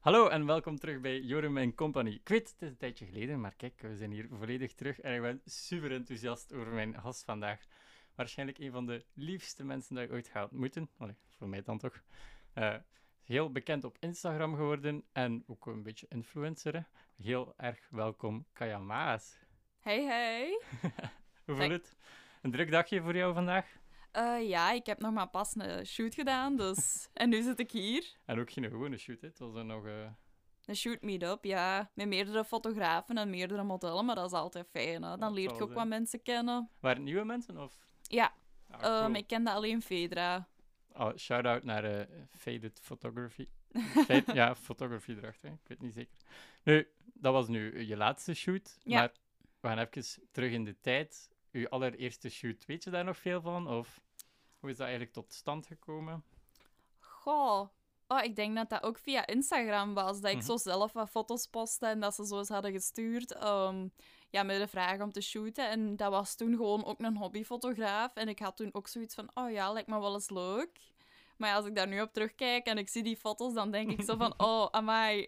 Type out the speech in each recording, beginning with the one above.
Hallo en welkom terug bij Jorum Company. Ik weet, het is een tijdje geleden, maar kijk, we zijn hier volledig terug en ik ben super enthousiast over mijn gast vandaag. Waarschijnlijk een van de liefste mensen die ik ooit ga ontmoeten. Allee, voor mij dan toch. Uh, heel bekend op Instagram geworden en ook een beetje influencer. Hè. Heel erg welkom, Kaya Maas. Hey, hey. Hoe voelt het? Een druk dagje voor jou vandaag? Uh, ja, ik heb nog maar pas een shoot gedaan, dus... en nu zit ik hier. En ook geen gewone shoot, hè? Het was er nog... Uh... Een shoot meet-up, ja. Met meerdere fotografen en meerdere modellen, maar dat is altijd fijn, hè. Dan leer je ook wat mensen kennen. Waren het nieuwe mensen, of...? Ja. Ah, cool. um, ik kende alleen Fedra. Oh, shout-out naar uh, Faded Photography. ja, photography erachter, ik weet niet zeker. Nu, dat was nu je laatste shoot, ja. maar we gaan even terug in de tijd uw allereerste shoot, weet je daar nog veel van? Of hoe is dat eigenlijk tot stand gekomen? Goh, oh, ik denk dat dat ook via Instagram was. Dat ik mhm. zo zelf wat foto's postte en dat ze zo eens hadden gestuurd. Um, ja, met de vraag om te shooten. En dat was toen gewoon ook een hobbyfotograaf. En ik had toen ook zoiets van, oh ja, lijkt me wel eens leuk. Maar als ik daar nu op terugkijk en ik zie die foto's, dan denk ik zo van, oh, amai.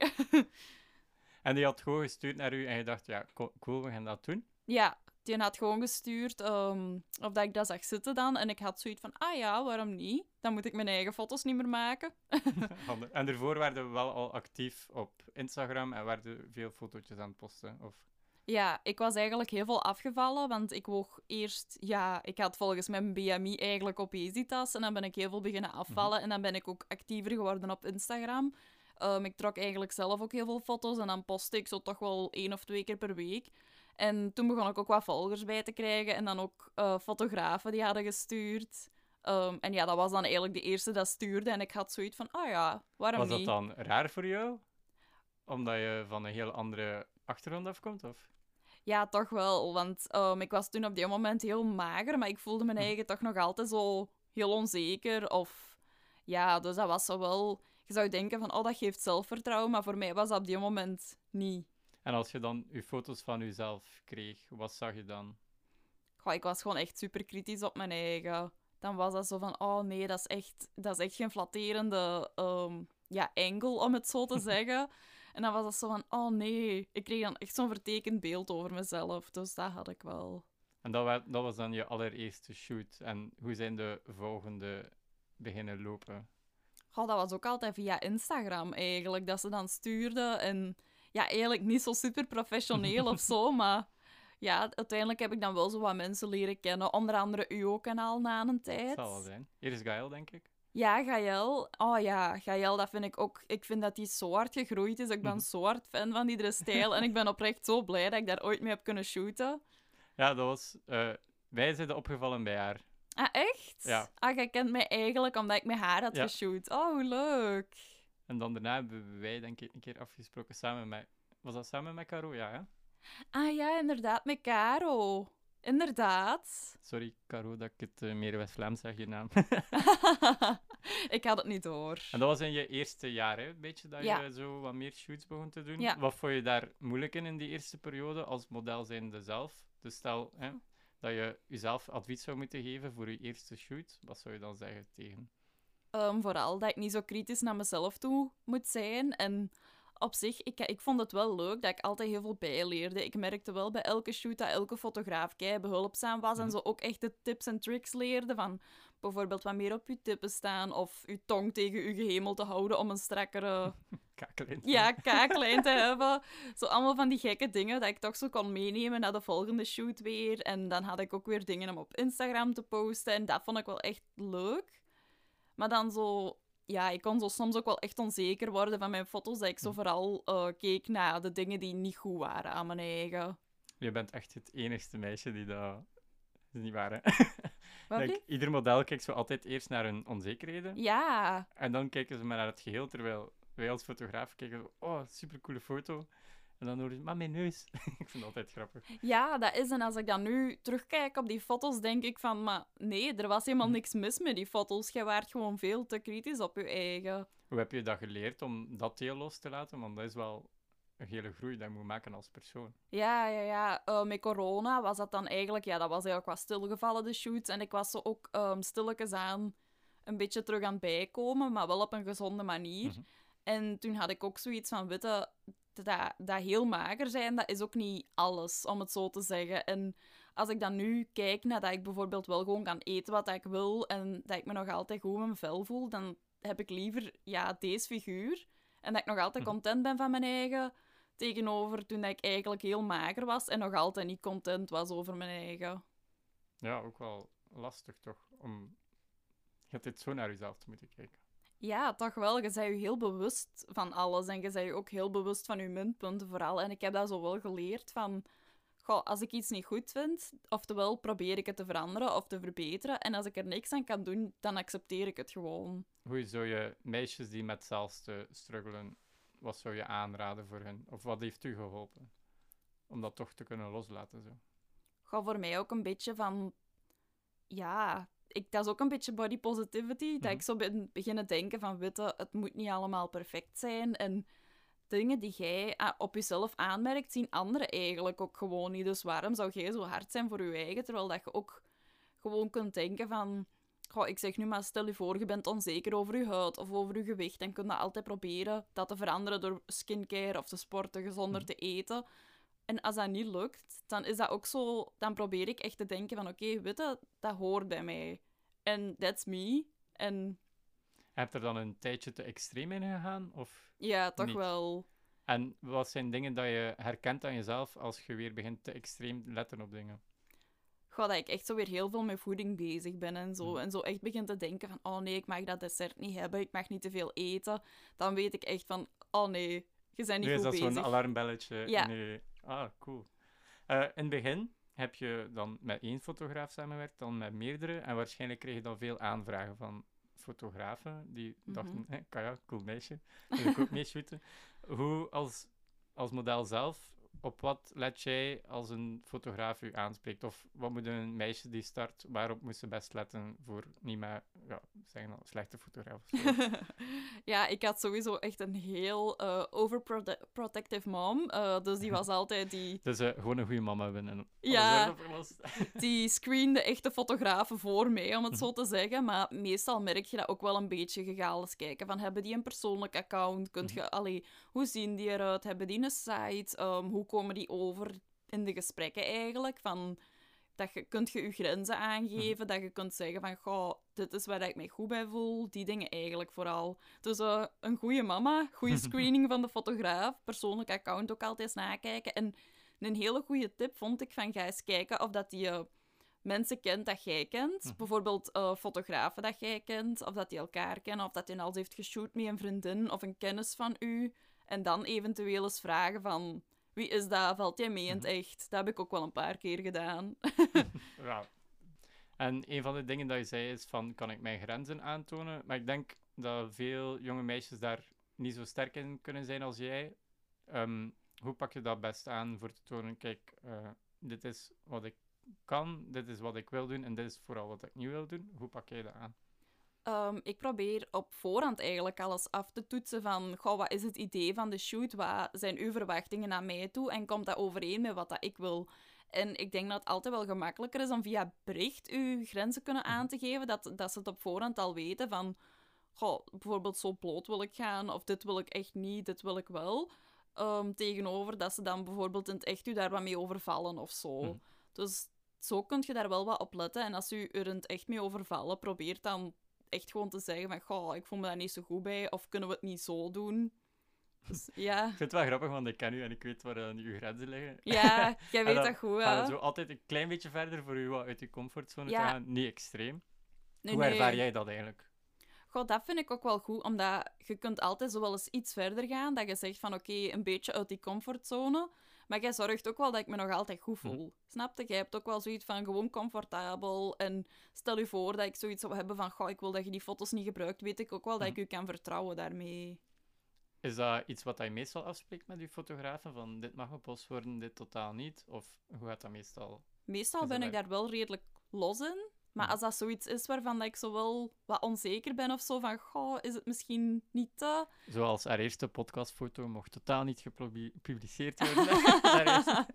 en die had gewoon gestuurd naar u en je dacht, ja, cool, we gaan dat doen? Ja, die had gewoon gestuurd um, of dat ik dat zag zitten dan. En ik had zoiets van, ah ja, waarom niet? Dan moet ik mijn eigen foto's niet meer maken. en daarvoor werden we wel al actief op Instagram en werden veel fotootjes aan het posten? Of... Ja, ik was eigenlijk heel veel afgevallen, want ik woog eerst... Ja, ik had volgens mijn BMI eigenlijk obesitas en dan ben ik heel veel beginnen afvallen. Mhm. En dan ben ik ook actiever geworden op Instagram. Um, ik trok eigenlijk zelf ook heel veel foto's en dan postte ik zo toch wel één of twee keer per week. En toen begon ik ook wat volgers bij te krijgen. En dan ook uh, fotografen die hadden gestuurd. Um, en ja, dat was dan eigenlijk de eerste dat stuurde. En ik had zoiets van, ah oh ja, waarom niet? Was dat dan raar voor jou? Omdat je van een heel andere achtergrond afkomt, of? Ja, toch wel. Want um, ik was toen op die moment heel mager. Maar ik voelde mijn hm. eigen toch nog altijd zo heel onzeker. Of ja, dus dat was zo wel... Je zou denken van, oh, dat geeft zelfvertrouwen. Maar voor mij was dat op die moment niet. En als je dan je foto's van jezelf kreeg, wat zag je dan? Goh, ik was gewoon echt super kritisch op mijn eigen. Dan was dat zo van, oh nee, dat is echt, dat is echt geen flatterende um, ja, angle, om het zo te zeggen. en dan was dat zo van, oh nee, ik kreeg dan echt zo'n vertekend beeld over mezelf. Dus dat had ik wel. En dat, was, dat was dan je allereerste shoot. En hoe zijn de volgende beginnen lopen? Goh, dat was ook altijd via Instagram eigenlijk, dat ze dan stuurden en ja, eigenlijk niet zo super professioneel of zo, maar ja, uiteindelijk heb ik dan wel zo wat mensen leren kennen. Onder andere uw kanaal na een tijd. Dat zal wel zijn. Hier is Gael, denk ik. Ja, Gael. Oh ja, Gael, dat vind ik ook... Ik vind dat hij zo hard gegroeid is. Ik ben mhm. zo hard fan van iedere stijl. en ik ben oprecht zo blij dat ik daar ooit mee heb kunnen shooten. Ja, dat was... Uh, wij zijn opgevallen bij haar. Ah, echt? Ja. Ah, jij kent mij eigenlijk omdat ik met haar had geshoot. Oh, leuk. En dan daarna hebben wij denk ik een keer afgesproken samen met... Was dat samen met Caro? Ja, hè? Ah ja, inderdaad, met Caro. Inderdaad. Sorry, Caro, dat ik het uh, meer West-Vlaams zeg, je naam. ik had het niet door. En dat was in je eerste jaar, hè? Een beetje dat je zo wat meer shoots begon te doen. Ja. Wat vond je daar moeilijk in, in die eerste periode, als model zijnde zelf? Dus stel hè, dat je jezelf advies zou moeten geven voor je eerste shoot. Wat zou je dan zeggen tegen Ehm, vooral dat ik niet zo kritisch naar mezelf toe moet zijn. En op zich, ik, ik vond het wel leuk dat ik altijd heel veel bijleerde. Ik merkte wel bij elke shoot dat elke fotograaf kei behulpzaam was en mhm. zo ook echt de tips en tricks leerde van bijvoorbeeld wat meer op je tippen staan of je tong tegen je gehemel te houden om een strakkere... kaaklijn. Ja, kaaklijn te hebben. Zo allemaal van die gekke dingen dat ik toch zo kon meenemen naar de volgende shoot weer. En dan had ik ook weer dingen om op Instagram te posten en dat vond ik wel echt leuk. Maar dan zo... Ja, ik kon zo soms ook wel echt onzeker worden van mijn foto's. Dat ik zo hm. vooral uh, keek naar de dingen die niet goed waren aan mijn eigen. Je bent echt het enigste meisje die dat... Dat is niet waar, hè? Ieder model kijkt zo altijd eerst naar hun onzekerheden. Ja. En dan kijken ze maar naar het geheel, terwijl wij als fotograaf kijken... Oh, supercoole foto. En dan hoor je, maar mijn neus. ik vind het altijd grappig. Ja, dat is. En als ik dan nu terugkijk op die foto's, denk ik van, maar nee, er was helemaal hm. niks mis met die foto's. Je waart gewoon veel te kritisch op je eigen. Hoe heb je dat geleerd om dat deel los te laten? Want dat is wel een hele groei dat je moet maken als persoon. Ja, ja, ja. Uh, met corona was dat dan eigenlijk, ja, dat was eigenlijk wat stilgevallen, de shoots. En ik was zo ook um, stilletjes aan een beetje terug aan het bijkomen, maar wel op een gezonde manier. Mhm. En toen had ik ook zoiets van, weet je, dat, dat heel mager zijn, dat is ook niet alles, om het zo te zeggen. En als ik dan nu kijk naar dat ik bijvoorbeeld wel gewoon kan eten wat ik wil en dat ik me nog altijd goed in mijn vel voel, dan heb ik liever ja, deze figuur. En dat ik nog altijd Mhm. content ben van mijn eigen, tegenover toen ik eigenlijk heel mager was en nog altijd niet content was over mijn eigen. Ja, ook wel lastig toch? Om je hebt dit zo naar jezelf te moeten kijken. Ja, toch wel. Je bent je heel bewust van alles en je bent je ook heel bewust van je minpunten vooral. En ik heb dat zo wel geleerd van... Goh, als ik iets niet goed vind, oftewel probeer ik het te veranderen of te verbeteren. En als ik er niks aan kan doen, dan accepteer ik het gewoon. Hoe zou je meisjes die met zelfste struggelen, wat zou je aanraden voor hen? Of wat heeft u geholpen? Om dat toch te kunnen loslaten zo. Goh, voor mij ook een beetje van... Ja, ik, dat is ook een beetje body positivity. Dat Mhm. ik zo ben beginnen denken van, witte, het moet niet allemaal perfect zijn. En dingen die jij ah, op jezelf aanmerkt, zien anderen eigenlijk ook gewoon niet. Dus waarom zou jij zo hard zijn voor je eigen, terwijl dat je ook gewoon kunt denken van... Goh, ik zeg nu maar, stel je voor, je bent onzeker over je huid of over je gewicht. Dan kun je altijd proberen dat te veranderen door skincare of te sporten, gezonder Mhm. te eten. En als dat niet lukt, dan is dat ook zo... Dan probeer ik echt te denken van, oké, weet je, dat hoort bij mij. En that's me. En Heb je er dan een tijdje te extreem in gegaan? Of... ja, toch Niet. wel... En wat zijn dingen dat je herkent aan jezelf als je weer begint te extreem letten op dingen? Goh, dat ik echt zo weer heel veel met voeding bezig ben en zo. Mhm. En zo echt begin te denken van, oh nee, ik mag dat dessert niet hebben, ik mag niet te veel eten. Dan weet ik echt van, oh nee, je bent niet Nu is goed dat zo'n bezig. alarmbelletje. Ja. Nee. Ah, cool. Eh, in het begin heb je dan met één fotograaf samengewerkt, dan met meerdere. En waarschijnlijk kreeg je dan veel aanvragen van fotografen die Mhm. dachten, hé, Kaya, cool meisje, wil ik ook mee shooten. Hoe als, als model zelf, op wat let jij als een fotograaf u aanspreekt? Of wat moet een meisje die start, waarop moet ze best letten voor niet meer, ja, zeggen slechte fotograaf ja, ik had sowieso echt een heel eh, overprotective mom. eh, dus die was altijd die... Dus eh, gewoon een goede mama hebben en alles Ja. die screende echte fotografen voor mij, om het Mhm. zo te zeggen. Maar meestal merk je dat ook wel een beetje. Je gaat eens kijken van, hebben die een persoonlijk account? Kunt Mhm. je, allee, hoe zien die eruit? Hebben die een site? Ehm, hoe komen die over in de gesprekken eigenlijk? Van, dat je, kunt je je grenzen aangeven, dat je kunt zeggen van, goh, dit is waar ik me goed bij voel. Die dingen eigenlijk vooral. Dus eh, een goede mama, goede screening van de fotograaf, persoonlijk account ook altijd eens nakijken. En een hele goede tip vond ik van, ga eens kijken of dat die... mensen kent dat jij kent. Mhm. Bijvoorbeeld eh, fotografen dat jij kent, of dat die elkaar kennen, of dat die al eens heeft geshoot met een vriendin of een kennis van u. En dan eventueel eens vragen van, wie is dat? Valt jij mee in het echt? Dat heb ik ook wel een paar keer gedaan. Ja. En een van de dingen dat je zei is van, kan ik mijn grenzen aantonen? Maar ik denk dat veel jonge meisjes daar niet zo sterk in kunnen zijn als jij. Ehm, hoe pak je dat best aan voor te tonen, kijk, eh, dit is wat ik kan, dit is wat ik wil doen en dit is vooral wat ik niet wil doen. Hoe pak jij dat aan? Ehm, ik probeer op voorhand eigenlijk alles af te toetsen van, goh, wat is het idee van de shoot? Wat zijn uw verwachtingen naar mij toe? En komt dat overeen met wat dat ik wil? En ik denk dat het altijd wel gemakkelijker is om via bericht uw grenzen kunnen aan te geven, dat, dat ze het op voorhand al weten van, goh, bijvoorbeeld zo bloot wil ik gaan, of dit wil ik echt niet, dit wil ik wel. Ehm, tegenover dat ze dan bijvoorbeeld in het echt u daar wat mee overvallen of zo. Mhm. Dus zo kun je daar wel wat op letten. En als u er in het echt mee overvallen, probeer dan echt gewoon te zeggen van, goh, ik voel me daar niet zo goed bij, of kunnen we het niet zo doen? Dus ja, Ik vind het wel grappig, want ik ken u en ik weet waar uh, uw grenzen liggen. ja jij weet dan dat goed, hè? zo altijd een klein beetje verder voor u wat uit je comfortzone Ja. te gaan, niet extreem. Nee, Hoe nee. ervaar jij dat eigenlijk? Goh, dat vind ik ook wel goed, omdat je kunt altijd zo wel eens iets verder gaan, dat je zegt van, oké, een beetje uit die comfortzone, maar jij zorgt ook wel dat ik me nog altijd goed Hm. voel. Snap je? Jij hebt ook wel zoiets van gewoon comfortabel, en stel je voor dat ik zoiets zou hebben van, goh, ik wil dat je die foto's niet gebruikt, weet ik ook wel dat Hm. ik u kan vertrouwen daarmee. Is dat iets wat je meestal afspreekt met je fotografen? Van dit mag gepost worden, dit totaal niet? Of hoe gaat dat meestal? Meestal ben ik daar wel redelijk los in. Maar als dat zoiets is waarvan dat ik zo wel wat onzeker ben of zo, van goh, is het misschien niet te... Zoals haar eerste podcastfoto mocht totaal niet gepubliceerd worden.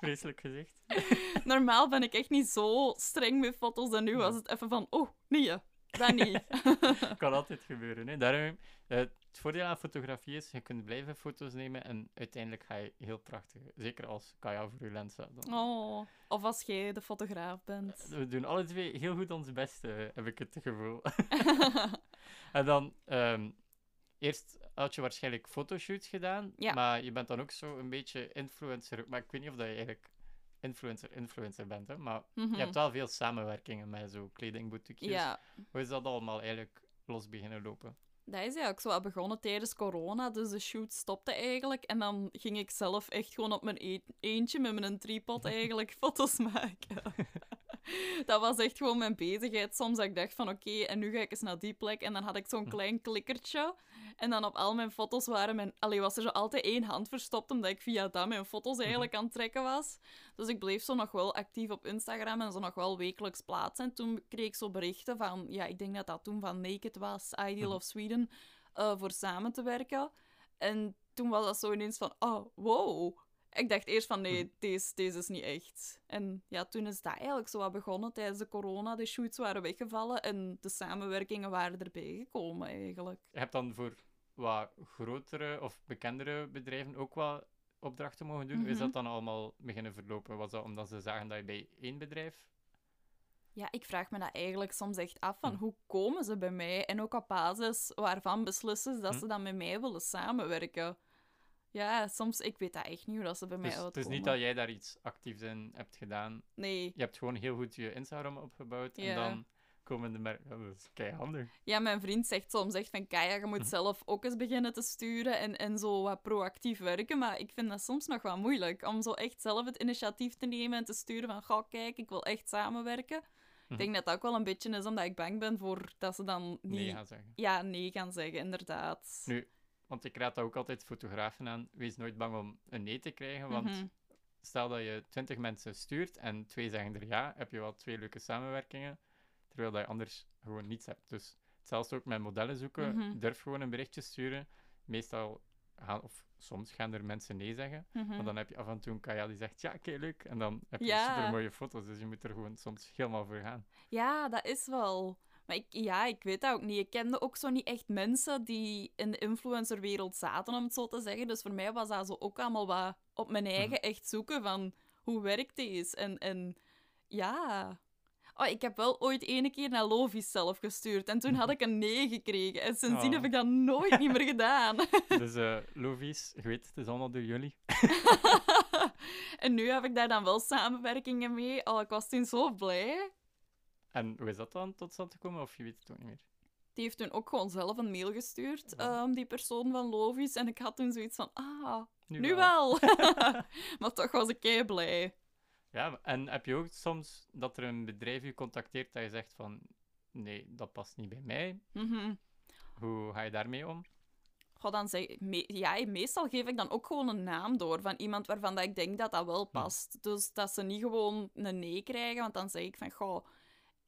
Vreselijk gezegd. Normaal ben ik echt niet zo streng met foto's en nu was het even van, oh, nee, Dat niet. kan altijd gebeuren. Hè. Daarom, eh, het voordeel aan fotografie is, je kunt blijven foto's nemen en uiteindelijk ga je heel prachtig. Zeker als Kaya voor je lens. Dan. Oh, of als jij de fotograaf bent. We doen alle twee heel goed ons best, eh, heb ik het gevoel. en dan, ehm, eerst had je waarschijnlijk fotoshoots gedaan, Ja. maar je bent dan ook zo een beetje influencer. Maar ik weet niet of dat je eigenlijk influencer-influencer bent, hè? maar Mhm. je hebt wel veel samenwerkingen met zo kledingboutiques. Ja, Hoe is dat allemaal eigenlijk los beginnen lopen? Dat is eigenlijk zo begonnen tijdens corona. Dus de shoot stopte eigenlijk. En dan ging ik zelf echt gewoon op mijn e- eentje met mijn tripod eigenlijk foto's maken. Dat was echt gewoon mijn bezigheid. Soms dat ik dacht van oké, en nu ga ik eens naar die plek. En dan had ik zo'n klein klikkertje. En dan op al mijn foto's waren mijn... Allee, was er zo altijd één hand verstopt, omdat ik via dat mijn foto's eigenlijk aan het trekken was. Dus ik bleef zo nog wel actief op Instagram en zo nog wel wekelijks plaatsen. En toen kreeg ik zo berichten van... Ja, ik denk dat dat toen van Naked was, Ideal Mhm. of Sweden, eh, voor samen te werken. En toen was dat zo ineens van... Oh, wow. Ik dacht eerst van, nee, Mhm. deze, deze is niet echt. En ja, toen is dat eigenlijk zo wat begonnen tijdens de corona. De shoots waren weggevallen en de samenwerkingen waren erbij gekomen, eigenlijk. Je hebt dan voor wat grotere of bekendere bedrijven ook wat opdrachten mogen doen. Hoe Is Mhm. dat dan allemaal beginnen verlopen? Was dat omdat ze zagen dat je bij één bedrijf... Ja, ik vraag me dat eigenlijk soms echt af van Hm. hoe komen ze bij mij en ook op basis waarvan beslissen ze dat Hm. ze dan met mij willen samenwerken. Ja, soms, ik weet dat echt niet hoe dat ze bij mij Dus het uitkomen. is niet dat jij daar iets actiefs in hebt gedaan. Nee. Je hebt gewoon heel goed je Instagram opgebouwd en dan komen de merken... Dat is keihandig. Ja, mijn vriend zegt soms echt van, Kaya, je moet Hm. zelf ook eens beginnen te sturen en, en zo wat proactief werken. Maar ik vind dat soms nog wat moeilijk, om zo echt zelf het initiatief te nemen en te sturen van, ga kijk, ik wil echt samenwerken. Mhm. Ik denk dat dat ook wel een beetje is omdat ik bang ben voor dat ze dan niet... Nee gaan zeggen. Ja, nee gaan zeggen, inderdaad. Nu, want ik raad dat ook altijd fotografen aan. Wees nooit bang om een nee te krijgen, want Mhm. stel dat je twintig mensen stuurt en twee zeggen er ja, heb je wel twee leuke samenwerkingen, terwijl dat je anders gewoon niets hebt. Dus zelfs ook met modellen zoeken, Mhm. durf gewoon een berichtje sturen. Meestal gaan, of soms gaan er mensen nee zeggen, Mhm. maar dan heb je af en toe een Kaya die zegt ja, oké, leuk. En dan heb je Ja. super mooie foto's, dus je moet er gewoon soms helemaal voor gaan. Ja, dat is wel. Maar ik, ja, ik weet dat ook niet. Ik kende ook zo niet echt mensen die in de influencerwereld zaten, om het zo te zeggen. Dus voor mij was dat zo ook allemaal wat op mijn eigen echt zoeken van hoe werkt deze? En, en ja. Oh, ik heb wel ooit ene keer naar Lovis zelf gestuurd en toen had ik een nee gekregen. En sindsdien Oh. heb ik dat nooit niet meer gedaan. Dus eh Lovies, je weet, het is allemaal door jullie. en nu heb ik daar dan wel samenwerkingen mee. Oh, ik was toen zo blij. En hoe is dat dan tot stand gekomen, of je weet het ook niet meer? Die heeft toen ook gewoon zelf een mail gestuurd, Ja. ehm, die persoon van Lovis. En ik had toen zoiets van, ah, Nu, nu, wel. wel. maar toch was ik kei blij. Ja, en heb je ook soms dat er een bedrijf je contacteert dat je zegt van nee, dat past niet bij mij. Mhm. Hoe ga je daarmee om? Goh, dan zeg, me- ja, meestal geef ik dan ook gewoon een naam door van iemand waarvan dat ik denk dat dat wel past. Dus dat ze niet gewoon een nee krijgen, want dan zeg ik van, goh,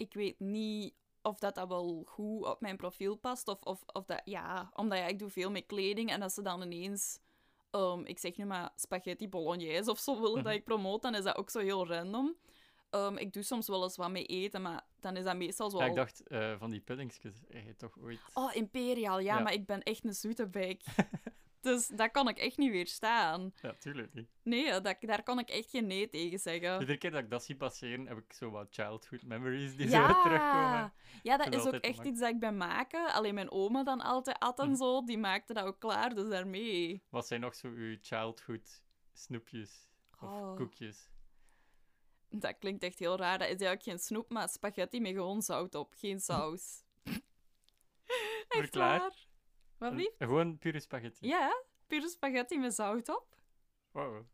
ik weet niet of dat, dat wel goed op mijn profiel past. Of, of, of dat, ja, omdat ja, ik doe veel met kleding en dat ze dan ineens, ehm, ik zeg nu maar spaghetti bolognese of zo willen dat Mhm. ik promoot, dan is dat ook zo heel random. Ehm, ik doe soms wel eens wat mee eten, maar dan is dat meestal zo. Ja, ik dacht eh, van die puddingsjes, je toch ooit... Oh, Imperial, ja, Ja. maar ik ben echt een zoete bek. dus dat kan ik echt niet weerstaan. Ja, tuurlijk niet. Nee, dat, daar kan ik echt geen nee tegen zeggen. Iedere keer dat ik dat zie passeren, heb ik zo wat childhood memories die zo terugkomen. Ja, dat vind is dat ook echt iets dat ik ben maken. Alleen mijn oma dan altijd at en Mhm. zo, die maakte dat ook klaar, dus daarmee. Wat zijn nog zo uw childhood snoepjes of Oh. koekjes? Dat klinkt echt heel raar. Dat is eigenlijk geen snoep, maar spaghetti met gewoon zout op, geen saus. echt Verklaar. waar. Wat lief? Gewoon pure spaghetti. Ja, pure spaghetti met zout op. Wow.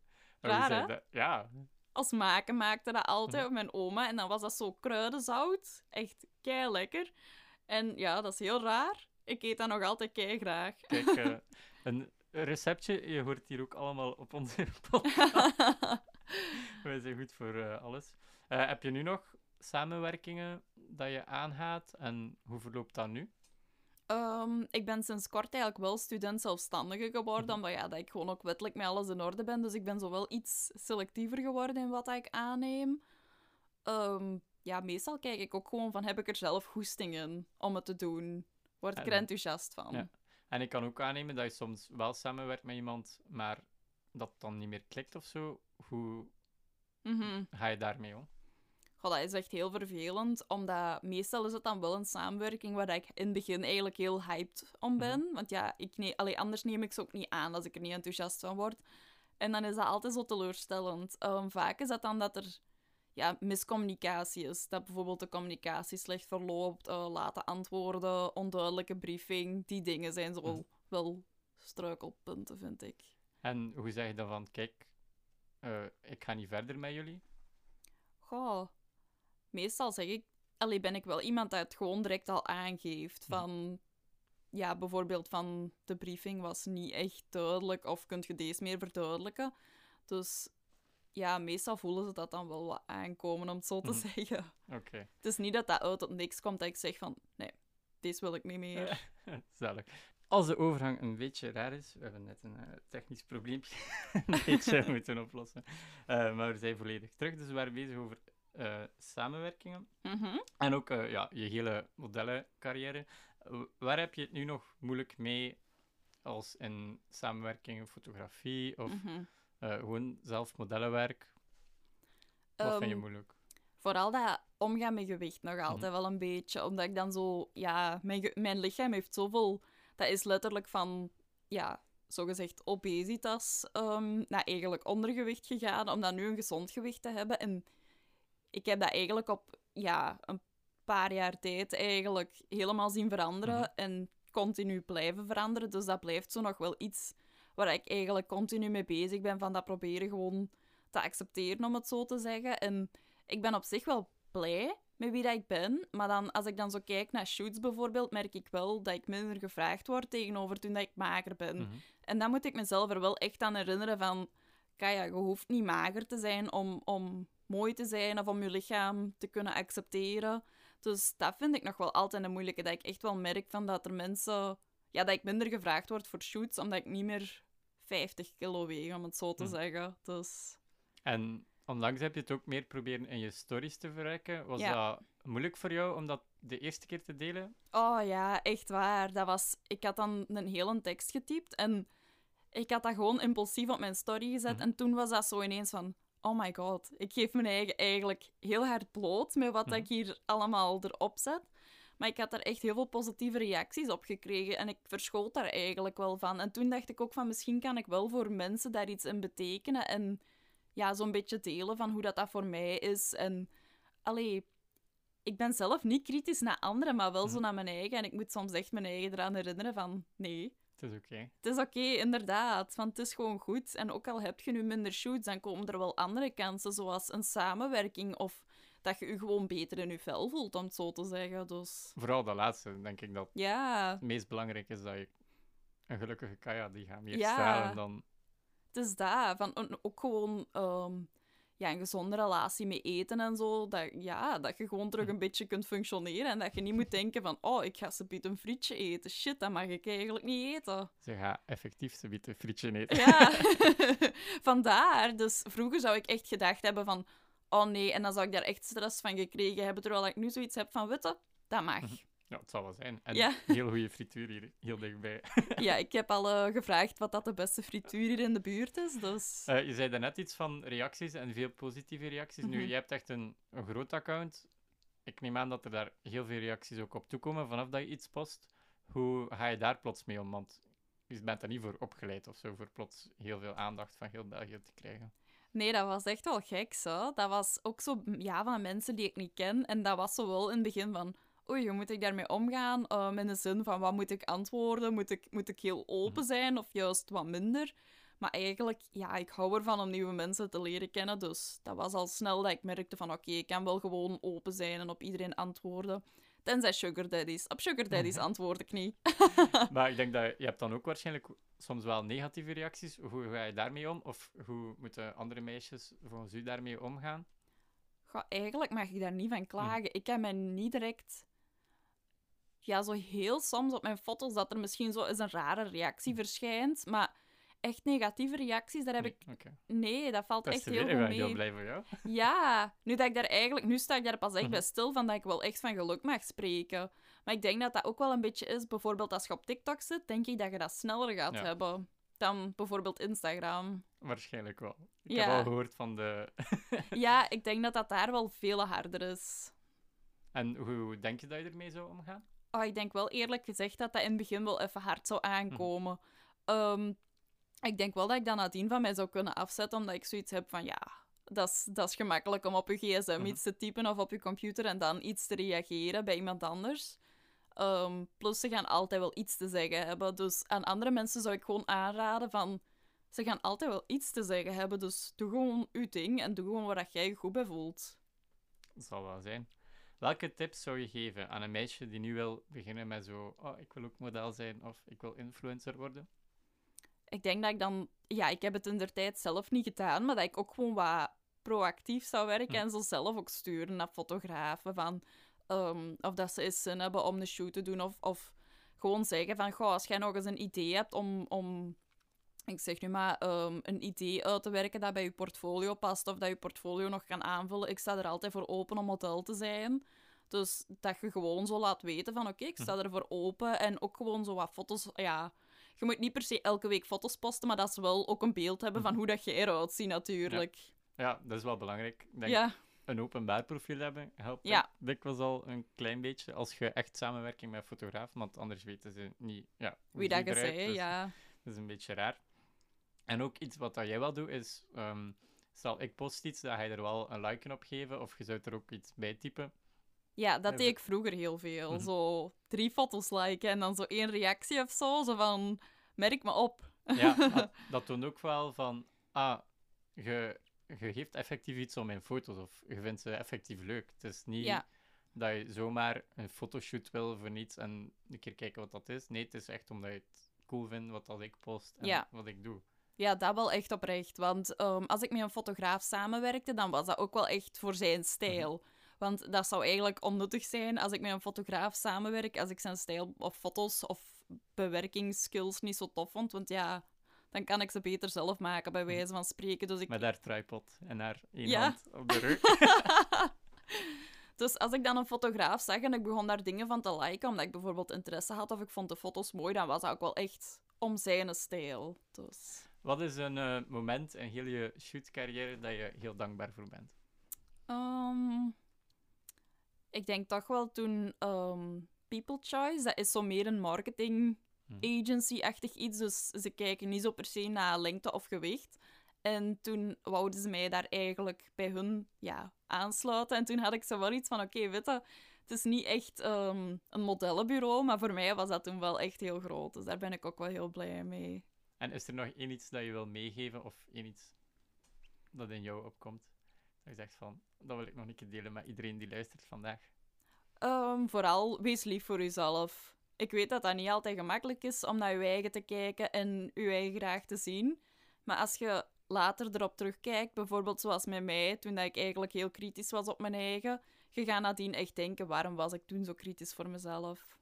Raar, hè? dat? Ja, als maken maakte dat altijd op mijn oma. En dan was dat zo kruidenzout. Echt kei lekker. En ja, dat is heel raar. Ik eet dat nog altijd kei graag. kijk, eh, een receptje, je hoort hier ook allemaal op onze podcast. Wij zijn goed voor eh, alles. Eh, heb je nu nog samenwerkingen dat je aangaat en hoe verloopt dat nu? Ehm, ik ben sinds kort eigenlijk wel student zelfstandige geworden, Mhm. omdat ja, dat ik gewoon ook wettelijk met alles in orde ben. Dus ik ben zo wel iets selectiever geworden in wat ik aanneem. Ehm, ja, meestal kijk ik ook gewoon van, heb ik er zelf goesting in om het te doen? Word ik er En- enthousiast van? Ja. En ik kan ook aannemen dat je soms wel samenwerkt met iemand, maar dat dan niet meer klikt of zo. Hoe Mhm. ga je daarmee om? Goh, dat is echt heel vervelend, omdat meestal is het dan wel een samenwerking waar ik in het begin eigenlijk heel hyped om ben. Want ja, ik ne allee, anders neem ik ze ook niet aan als ik er niet enthousiast van word. En dan is dat altijd zo teleurstellend. Ehm, vaak is dat dan dat er ja, miscommunicatie is. Dat bijvoorbeeld de communicatie slecht verloopt, eh, laten antwoorden, onduidelijke briefing. Die dingen zijn zo Mhm. wel struikelpunten, vind ik. En hoe zeg je dan van, kijk, eh, ik ga niet verder met jullie? Goh, meestal zeg ik, allee, ben ik wel iemand dat het gewoon direct al aangeeft. Van, ja, bijvoorbeeld van de briefing was niet echt duidelijk, of kunt je deze meer verduidelijken? Dus ja, meestal voelen ze dat dan wel wat aankomen, om het zo te Mhm. zeggen. Oké, Het is niet dat dat uit het niks komt dat ik zeg van, nee, deze wil ik niet meer. zalig. Als de overgang een beetje raar is, we hebben net een eh, technisch probleempje een beetje moeten oplossen, Eh, maar we zijn volledig terug. Dus we waren bezig over eh, samenwerkingen. Mhm. En ook eh, ja, je hele modellencarrière. Waar heb je het nu nog moeilijk mee als in samenwerking, fotografie of eh, gewoon zelf modellenwerk? Wat vind je Ehm, moeilijk? Vooral dat omgaan met gewicht nog altijd Mhm. wel een beetje. Omdat ik dan zo... Ja, mijn, mijn lichaam heeft zoveel... Dat is letterlijk van... Ja, zogezegd obesitas ehm naar eigenlijk ondergewicht gegaan. Om dan nu een gezond gewicht te hebben. En ik heb dat eigenlijk op... Ja, een paar jaar tijd eigenlijk helemaal zien veranderen. Mhm. En continu blijven veranderen. Dus dat blijft zo nog wel iets waar ik eigenlijk continu mee bezig ben. Van dat proberen gewoon te accepteren, om het zo te zeggen. En ik ben op zich wel blij met wie dat ik ben. Maar dan, als ik dan zo kijk naar shoots bijvoorbeeld, merk ik wel dat ik minder gevraagd word tegenover toen dat ik mager ben. Mhm. En dan moet ik mezelf er wel echt aan herinneren van... Kaya, je hoeft niet mager te zijn om, om mooi te zijn of om je lichaam te kunnen accepteren. Dus dat vind ik nog wel altijd een moeilijke. Dat ik echt wel merk van dat er mensen... Ja, dat ik minder gevraagd word voor shoots, omdat ik niet meer 50 kilo weeg, om het zo te Mhm. zeggen. Dus... En onlangs heb je het ook meer proberen in je stories te verwerken. Was Ja. dat moeilijk voor jou om dat de eerste keer te delen? Oh ja, echt waar. Dat was... Ik had dan een hele tekst getypt en ik had dat gewoon impulsief op mijn story gezet. Mhm. En toen was dat zo ineens van... Oh my god, ik geef mijn eigen eigenlijk heel hard bloot met wat Mhm. ik hier allemaal erop zet. Maar ik had daar echt heel veel positieve reacties op gekregen en ik verschoot daar eigenlijk wel van. En toen dacht ik ook van misschien kan ik wel voor mensen daar iets in betekenen en ja, zo'n beetje delen van hoe dat, dat voor mij is. En allee, ik ben zelf niet kritisch naar anderen, maar wel zo Mhm. naar mijn eigen. En ik moet soms echt mijn eigen eraan herinneren van nee, Het is oké. het is oké, inderdaad, want het is gewoon goed. En ook al heb je nu minder shoots, dan komen er wel andere kansen, zoals een samenwerking of dat je je gewoon beter in je vel voelt, om het zo te zeggen. Dus Vooral dat laatste, denk ik dat ja, het meest belangrijk is dat je een gelukkige Kaya, die gaat meer Ja. stralen dan... het is dat. Van, ook gewoon ehm, ja, een gezonde relatie met eten en zo. Dat, ja, dat je gewoon terug een beetje kunt functioneren en dat je niet moet denken van oh, ik ga ze een frietje eten. Shit, dat mag ik eigenlijk niet eten. Ze gaat effectief ze een frietje eten. Ja, vandaar. Dus vroeger zou ik echt gedacht hebben van, oh nee, en dan zou ik daar echt stress van gekregen hebben, terwijl ik nu zoiets heb van, witte, dat mag. Ja, het zal wel zijn. En Ja. heel goede frituur hier, heel dichtbij. Ja, ik heb al eh, gevraagd wat dat de beste frituur hier in de buurt is, dus... Eh, je zei daarnet iets van reacties en veel positieve reacties. Nu, Mhm. jij hebt echt een, een groot account. Ik neem aan dat er daar heel veel reacties ook op toekomen vanaf dat je iets post. Hoe ga je daar plots mee om? Want je bent er niet voor opgeleid of zo, voor plots heel veel aandacht van heel België te krijgen. Nee, dat was echt wel gek, zo. Dat was ook zo, ja, van mensen die ik niet ken. En dat was zo wel in het begin van, oei, hoe moet ik daarmee omgaan? Ehm, in de zin van, wat moet ik antwoorden? Moet ik, moet ik heel open zijn of juist wat minder? Maar eigenlijk, ja, ik hou ervan om nieuwe mensen te leren kennen. Dus dat was al snel dat ik merkte van, oké, ik kan wel gewoon open zijn en op iedereen antwoorden. Tenzij sugar daddies. Op sugar daddies antwoord ik niet. maar ik denk dat je hebt dan ook waarschijnlijk soms wel negatieve reacties. Hoe ga je daarmee om? Of hoe moeten andere meisjes volgens u daarmee omgaan? Goh, eigenlijk mag ik daar niet van klagen. Ik heb mij niet direct... Ja, zo heel soms op mijn foto's dat er misschien zo eens een rare reactie verschijnt. Maar echt negatieve reacties, daar heb ik... Nee, dat valt Dat echt heel goed mee. heel blij voor jou. Ja, nu dat ik daar eigenlijk... Nu sta ik daar pas echt Mhm. bij stil van dat ik wel echt van geluk mag spreken. Maar ik denk dat dat ook wel een beetje is, bijvoorbeeld als je op TikTok zit, denk ik dat je dat sneller gaat Ja. hebben dan bijvoorbeeld Instagram. Waarschijnlijk wel. Ik Ja. heb al gehoord van de... Ja, ik denk dat dat daar wel veel harder is. En hoe denk je dat je ermee zou omgaan? Oh, ik denk wel eerlijk gezegd dat dat in het begin wel even hard zou aankomen. Ehm, ik denk wel dat ik dat nadien van mij zou kunnen afzetten, omdat ik zoiets heb van ja, dat is, dat is gemakkelijk om op je gsm Mhm. iets te typen of op je computer en dan iets te reageren bij iemand anders. Ehm, plus, ze gaan altijd wel iets te zeggen hebben. Dus aan andere mensen zou ik gewoon aanraden van... Ze gaan altijd wel iets te zeggen hebben, dus doe gewoon uw ding en doe gewoon waar jij je goed bij voelt. Dat zal wel zijn. Welke tips zou je geven aan een meisje die nu wil beginnen met zo... Oh, ik wil ook model zijn of ik wil influencer worden? ik denk dat ik dan... Ja, ik heb het in der tijd zelf niet gedaan, maar dat ik ook gewoon wat proactief zou werken Hm. en zo zelf ook sturen naar fotografen van... ehm, of dat ze eens zin hebben om een shoot te doen, of, of gewoon zeggen van... Goh, als jij nog eens een idee hebt om... om ik zeg nu maar, ehm, een idee uit te werken dat bij je portfolio past, of dat je portfolio nog kan aanvullen. Ik sta er altijd voor open om model te zijn. Dus dat je gewoon zo laat weten van, oké, ik sta ervoor open. En ook gewoon zo wat foto's, ja... Je moet niet per se elke week foto's posten, maar dat ze wel ook een beeld hebben van hoe dat je eruit ziet, natuurlijk. Ja, dat is wel belangrijk. Denk, Ja, een openbaar profiel hebben helpt Ja. dikwijls al een klein beetje. Als je echt samenwerking met een fotograaf, want anders weten ze niet ja, hoe wie dat je zei, Dus ja. Dat is een beetje raar. En ook iets wat dat jij wel doet, is... ehm, stel, ik post iets, dat ga je er wel een like op geven, of je zou er ook iets bij typen. Ja, dat deed ik vroeger heel veel. Mhm. Zo drie foto's liken en dan zo één reactie of zo. Zo van, merk me op. Ja, dat, dat toont ook wel van... Ah, je, je geeft effectief iets om in foto's, of je vindt ze effectief leuk. Het is niet Ja. dat je zomaar een fotoshoot wil voor niets en een keer kijken wat dat is. Nee, het is echt omdat je het cool vindt wat dat ik post en Ja. wat ik doe. Ja, dat wel echt oprecht. Want ehm, als ik met een fotograaf samenwerkte, dan was dat ook wel echt voor zijn stijl. Want dat zou eigenlijk onnuttig zijn als ik met een fotograaf samenwerk, als ik zijn stijl of foto's of bewerkingsskills niet zo tof vond. Want ja, dan kan ik ze beter zelf maken, bij wijze van spreken. Dus ik, Met haar tripod en haar één Ja. hand op de rug. Dus als ik dan een fotograaf zag en ik begon daar dingen van te liken, omdat ik bijvoorbeeld interesse had of ik vond de foto's mooi, dan was dat ook wel echt om zijn stijl. Dus... Wat is een eh, moment in heel je shootcarrière dat je heel dankbaar voor bent? Ehm, ik denk toch wel toen ehm, People Choice, dat is zo meer een marketing Hm. agency-achtig iets, dus ze kijken niet zo per se naar lengte of gewicht. En toen wouden ze mij daar eigenlijk bij hun ja, aansluiten. En toen had ik zo wel iets van, oké, weet je, het is niet echt ehm, een modellenbureau, maar voor mij was dat toen wel echt heel groot. Dus daar ben ik ook wel heel blij mee. En is er nog één iets dat je wil meegeven of één iets dat in jou opkomt? Dat je zegt van, dat wil ik nog een keer delen met iedereen die luistert vandaag. Ehm, vooral, wees lief voor jezelf. Ik weet dat dat niet altijd gemakkelijk is om naar je eigen te kijken en je eigen graag te zien. Maar als je later erop terugkijkt, bijvoorbeeld zoals met mij, toen ik eigenlijk heel kritisch was op mijn eigen, je gaat nadien echt denken, waarom was ik toen zo kritisch voor mezelf?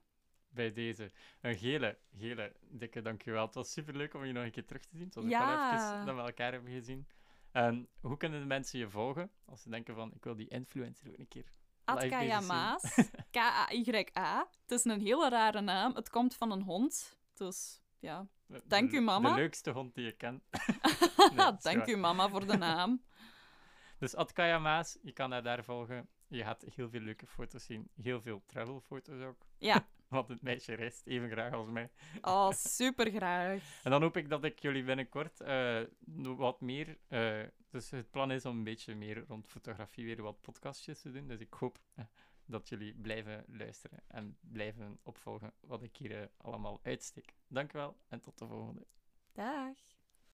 Bij deze. Een gele, gele, dikke dankjewel. Het was superleuk om je nog een keer terug te zien. Het was ook Ja. wel even dat we elkaar hebben gezien. En hoe kunnen de mensen je volgen als ze denken van, ik wil die influencer ook een keer live Atka bezig zien? Maas, K-A-Y-A. Het is een hele rare naam. Het komt van een hond. Dus ja, Dank u, mama. De leukste hond die je kent. is dank u mama voor de naam. Dus Atkaya Maas, je kan haar daar volgen. Je gaat heel veel leuke foto's zien. Heel veel travelfoto's ook. Ja, Want het meisje reist even graag als mij. oh, super graag. En dan hoop ik dat ik jullie binnenkort eh, wat meer... eh, dus het plan is om een beetje meer rond fotografie weer wat podcastjes te doen. Dus ik hoop eh, dat jullie blijven luisteren en blijven opvolgen wat ik hier allemaal uitsteek. Dank wel en tot de volgende. Dag.